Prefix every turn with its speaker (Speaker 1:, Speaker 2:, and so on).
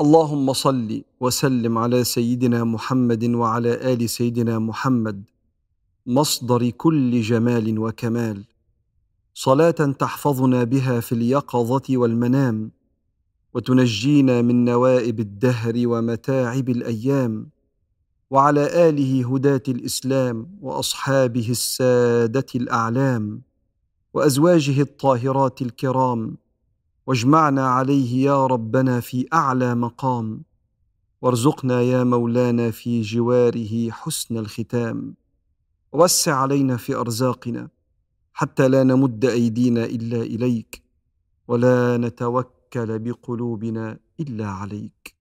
Speaker 1: اللهم صل وسلم على سيدنا محمد وعلى آل سيدنا محمد. مصدر كل جمال وكمال. صلاة تحفظنا بها في اليقظة والمنام. وتنجينا من نوائب الدهر ومتاعب الأيام. وعلى آله هداة الإسلام وأصحابه السادة الأعلام. وأزواجه الطاهرات الكرام. واجمعنا عليه يا ربنا في أعلى مقام. وارزقنا يا مولانا في جواره حسن الختام. ووسع علينا في أرزاقنا حتى لا نمد أيدينا إلا إليك. ولا نتوكل بقلوبنا إلا عليك.